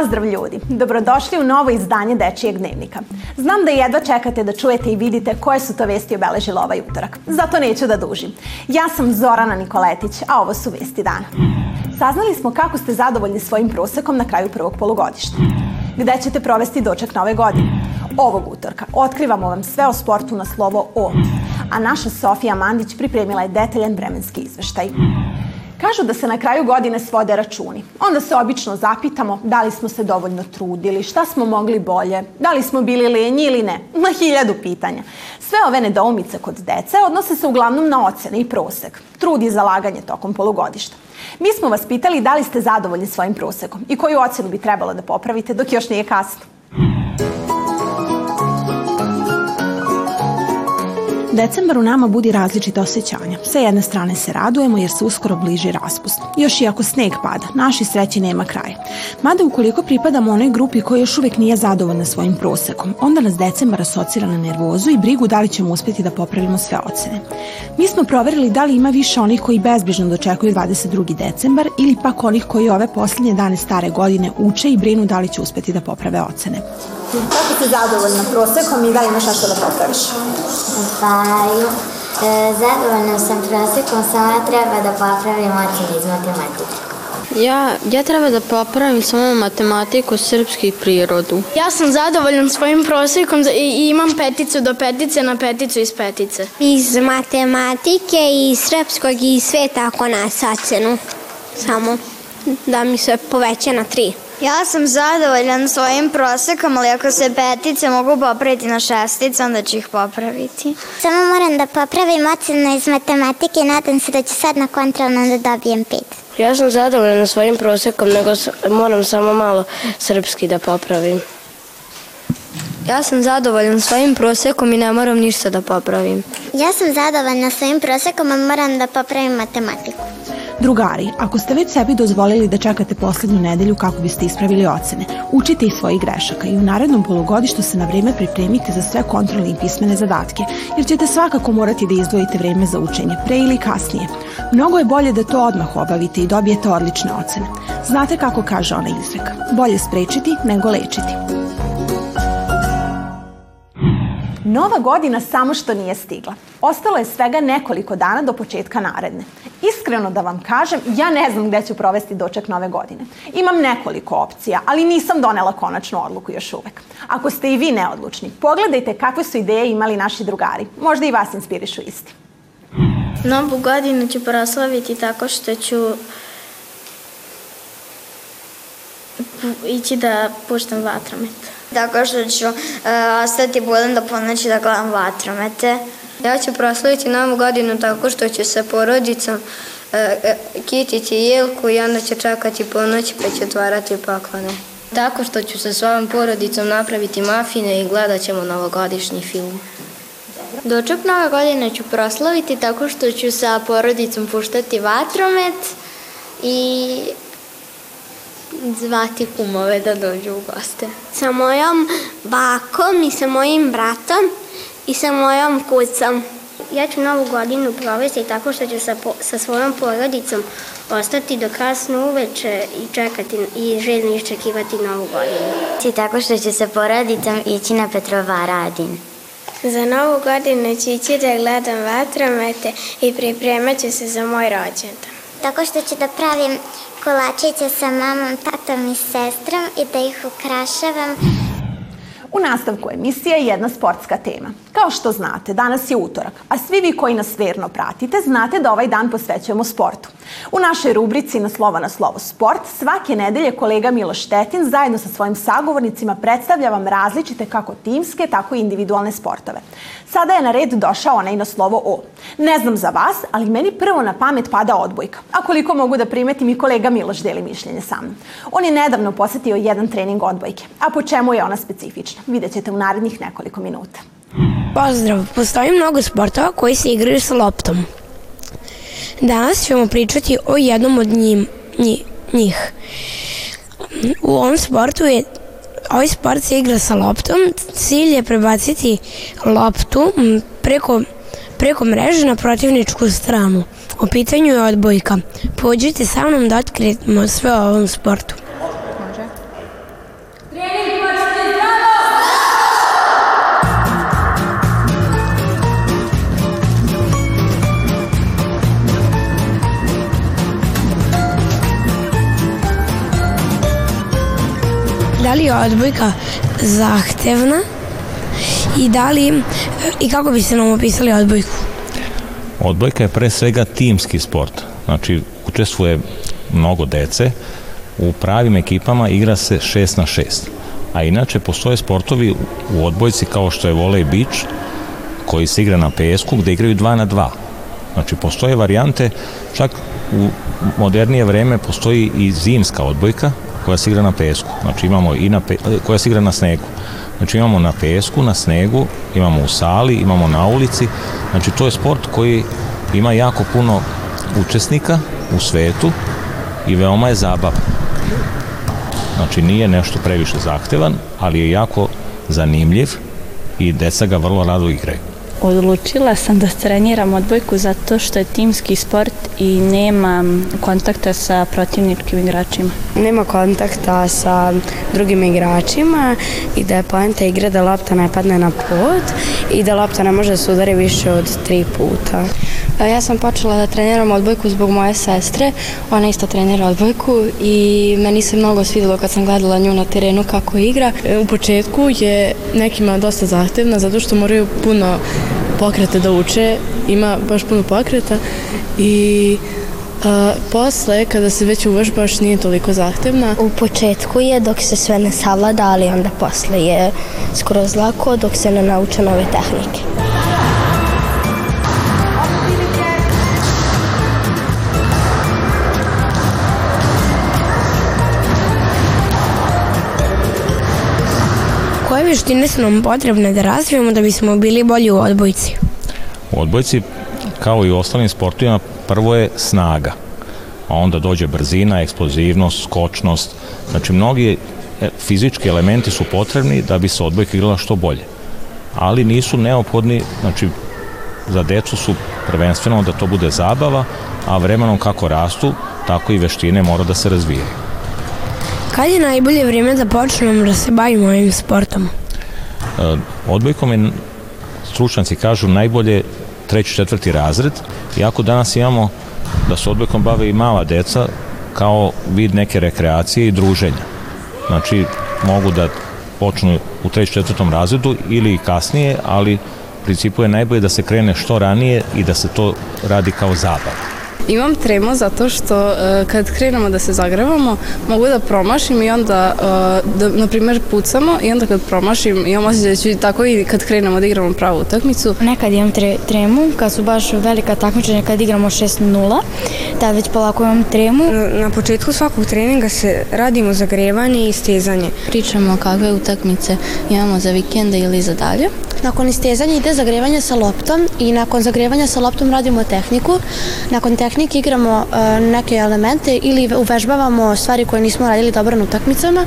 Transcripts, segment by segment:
Pozdrav ljudi, dobrodošli u novo izdanje Dečijeg dnevnika. Znam da jedva čekate da čujete i vidite koje su to vesti obeležile ovaj utorak, zato neću da dužim. Ja sam Zorana Nikoletić, a ovo su vesti dana. Saznali smo kako ste zadovoljni svojim prosekom na kraju prvog polugodišta. Gde ćete provesti doček nove godine? Ovog utorka otkrivamo vam sve o sportu na slovo O, a naša Sofija Mandić pripremila je detaljan vremenski izveštaj. Kažu da se na kraju godine svode računi. Onda se obično zapitamo da li smo se dovoljno trudili, šta smo mogli bolje, da li smo bili lenji ili ne. Na hiljadu pitanja. Sve ove nedoumice kod dece odnose se uglavnom na ocene i prosek, trud i zalaganje tokom polugodišta. Mi smo vas pitali da li ste zadovoljni svojim prosekom i koju ocenu bi trebalo da popravite dok još nije kasno. Decembar u nama budi različite osjećanja. Sa jedne strane se radujemo jer se uskoro bliži raspust. Još i ako sneg pada, naši sreći nema kraja. Mada ukoliko pripadamo onoj grupi koja još uvek nije zadovoljna svojim prosekom, onda nas decembar asocira na nervozu i brigu da li ćemo uspeti da popravimo sve ocene. Mi smo proverili da li ima više onih koji bezbrižno dočekuju 22. decembar ili pak onih koji ove poslednje dane stare godine uče i brinu da li će uspeti da poprave ocene. Kako si zadovoljna prosekom i da li imaš nešto da popraviš? Zahvalju. E, zadovoljna sam prosekom, samo treba da popravim ocene iz matematike. Ja, ja treba da popravim samo matematiku, srpski i prirodu. Ja sam zadovoljan svojim prosekom i imam peticu do petice na peticu iz petice. Iz matematike i srpskog i sve tako nas ocenu. Samo da mi se poveća na tri. Ja sam zadovoljan svojim prosekom, ali ako se petice mogu popraviti na šestice, onda ću ih popraviti. Samo moram da popravim ocenu iz matematike i nadam se da ću sad na kontrolnom da dobijem pet. Ja sam zadovoljan svojim prosekom, nego moram samo malo srpski da popravim. Ja sam zadovoljan svojim prosekom i ne moram ništa da popravim. Ja sam zadovoljna svojim prosekom, a moram da popravim matematiku. Drugari, ako ste već sebi dozvolili da čekate poslednju nedelju kako biste ispravili ocene, učite iz svojih grešaka i u narednom polugodištu se na vreme pripremite za sve kontrolne i pismene zadatke, jer ćete svakako morati da izdvojite vreme za učenje, pre ili kasnije. Mnogo je bolje da to odmah obavite i dobijete odlične ocene. Znate kako kaže ona izreka, bolje sprečiti nego lečiti. Nova godina samo što nije stigla. Ostalo je svega nekoliko dana do početka naredne. Iskreno da vam kažem, ja ne znam gde ću provesti doček nove godine. Imam nekoliko opcija, ali nisam donela konačnu odluku još uvek. Ako ste i vi neodlučni, pogledajte kakve su ideje imali naši drugari. Možda i vas inspirišu isti. Novu godinu ću proslaviti tako što ću ići da puštam vatromet. Tako što ću uh, ostati budan do ponoći da gledam vatromete. Ja ću proslaviti novu godinu tako što ću sa porodicom uh, kititi jelku i onda ću čekati ponoć pa ću otvarati poklone. Tako što ću sa svojom porodicom napraviti mafine i gledat ćemo novogodišnji film. Doček nove godine ću proslaviti tako što ću sa porodicom puštati vatromet i zvati kumove da dođu u goste. Sa mojom bakom i sa mojim bratom i sa mojom kucom. Ja ću novu godinu provesti tako što ću sa, sa svojom porodicom ostati do kasno uveče i čekati i željno iščekivati novu godinu. I tako što ću sa porodicom ići na Petrova radin. Za novu godinu ću ići da gledam vatromete i pripremat ću se za moj rođendan. Tako što ću da pravim kolačiće sa mamom, tatom i sestrom i da ih ukrašavam. U nastavku emisije je jedna sportska tema. Kao što znate, danas je utorak, a svi vi koji nas verno pratite znate da ovaj dan posvećujemo sportu. U našoj rubrici na slovo na slovo sport svake nedelje kolega Miloš Tetin zajedno sa svojim sagovornicima predstavlja vam različite kako timske, tako i individualne sportove. Sada je na red došao onaj na slovo O. Ne znam za vas, ali meni prvo na pamet pada odbojka. A koliko mogu da primetim i kolega Miloš deli mišljenje sa mnom. On je nedavno posetio jedan trening odbojke. A po čemu je ona specifična? Vidjet ćete u narednih nekoliko minuta. Pozdrav, postoji mnogo sportova koji se igraju sa loptom. Danas ćemo pričati o jednom od njim, njih. U ovom sportu je ovaj sport se igra sa loptom. Cilj je prebaciti loptu preko, preko mreže na protivničku stranu. U pitanju je odbojka. Pođite sa mnom da otkrijemo sve o ovom sportu. Da li je odbojka zahtevna i da li i kako biste nam opisali odbojku? Odbojka je pre svega timski sport. Znači, učestvuje mnogo dece, u pravim ekipama igra se 6 na 6. A inače postoje sportovi u odbojci kao što je volej bič, koji se igra na pesku, gde igraju 2 na 2. Znači, postoje varijante, čak u modernije vreme postoji i zimska odbojka koja se igra na pesku. Znači, imamo i na pe, koja se igra na snegu. Znači, imamo na pesku, na snegu, imamo u sali, imamo na ulici. Znači, to je sport koji ima jako puno učesnika u svetu i veoma je zabavan. Znači nije nešto previše zahtevan, ali je jako zanimljiv i deca ga vrlo rado igraju. Odlučila sam da treniram odbojku zato što je timski sport i nema kontakta sa protivničkim igračima. Nema kontakta sa drugim igračima i da je poenta igre da lopta ne padne na pod i da lopta ne može da se udari više od tri puta. Ja sam počela da treniram odbojku zbog moje sestre. Ona isto trenira odbojku i meni se mnogo svidelo kad sam gledala nju na terenu kako igra. U početku je nekima dosta zahtevna zato što moraju puno pokrete da uče, ima baš puno pokreta i a, posle kada se već uvežbaš nije toliko zahtevna. U početku je dok se sve ne savlada, ali onda posle je skroz lako dok se ne nauče nove tehnike. Koje vještine su nam potrebne da razvijemo da bismo bili bolji u odbojci? U odbojci, kao i u ostalim sportovima, prvo je snaga, a onda dođe brzina, eksplozivnost, skočnost. Znači, mnogi e, fizički elementi su potrebni da bi se odbojka igrala što bolje. Ali nisu neophodni, znači, za decu su prvenstveno da to bude zabava, a vremenom kako rastu, tako i veštine mora da se razvijaju. Kad je najbolje vrijeme da počnemo da se bavimo ovim sportom? E, odbojkom je, stručnjaci kažu, najbolje treći, četvrti razred, iako danas imamo da se odbojkom bave i mala deca kao vid neke rekreacije i druženja. Znači, mogu da počnu u treći, četvrtom razredu ili kasnije, ali principu je najbolje da se krene što ranije i da se to radi kao zabav. Imam tremu zato što uh, kad krenemo da se zagrevamo mogu da promašim i onda uh, da na primjer pucamo i onda kad promašim imam osjećaj da ću tako i kad krenemo da igramo pravu utakmicu. Nekad imam tre, tremu kad su baš velika takmičenja kad igramo 6-0 tad već polako imam tremu. Na, na početku svakog treninga se radimo zagrevanje i stezanje. Pričamo kakve utakmice imamo za vikende ili za dalje. Nakon istezanja ide zagrevanje sa loptom i nakon zagrevanja sa loptom radimo tehniku. Nakon tehnike igramo uh, neke elemente ili uvežbavamo stvari koje nismo radili dobro na utakmicama.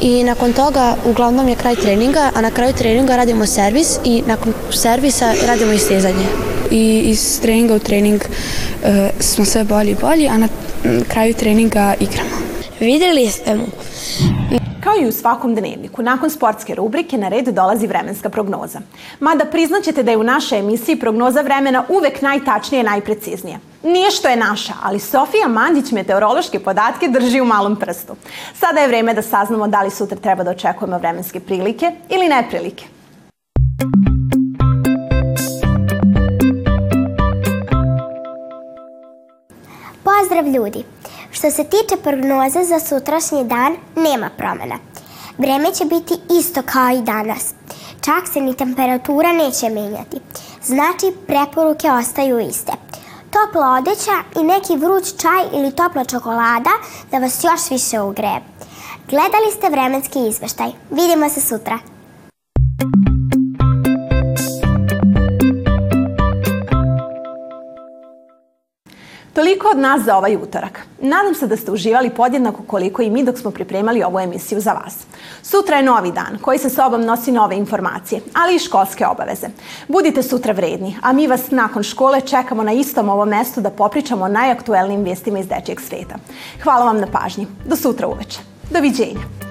I nakon toga uglavnom je kraj treninga, a na kraju treninga radimo servis i nakon servisa radimo istezanje. I iz treninga u trening uh, smo sve bolji i bolji, a na kraju treninga igramo. Videli ste mu Kao i u svakom dnevniku, nakon sportske rubrike na red dolazi vremenska prognoza. Mada priznaćete da je u našoj emisiji prognoza vremena uvek najtačnije i najpreciznija. Nije što je naša, ali Sofija Mandić meteorološke podatke drži u malom prstu. Sada je vreme da saznamo da li sutra treba da očekujemo vremenske prilike ili neprilike. Pozdrav ljudi! Što se tiče prognoze za sutrašnji dan, nema promena. Vreme će biti isto kao i danas. Čak se ni temperatura neće menjati. Znači, preporuke ostaju iste. Topla odeća i neki vruć čaj ili topla čokolada da vas još više ugreje. Gledali ste vremenski izveštaj. Vidimo se sutra. Toliko od nas za ovaj utorak. Nadam se da ste uživali podjednako koliko i mi dok smo pripremali ovu emisiju za vas. Sutra je novi dan koji sa sobom nosi nove informacije, ali i školske obaveze. Budite sutra vredni, a mi vas nakon škole čekamo na istom ovom mestu da popričamo o najaktuelnijim vestima iz dečijeg sveta. Hvala vam na pažnji. Do sutra uveče. Doviđenja.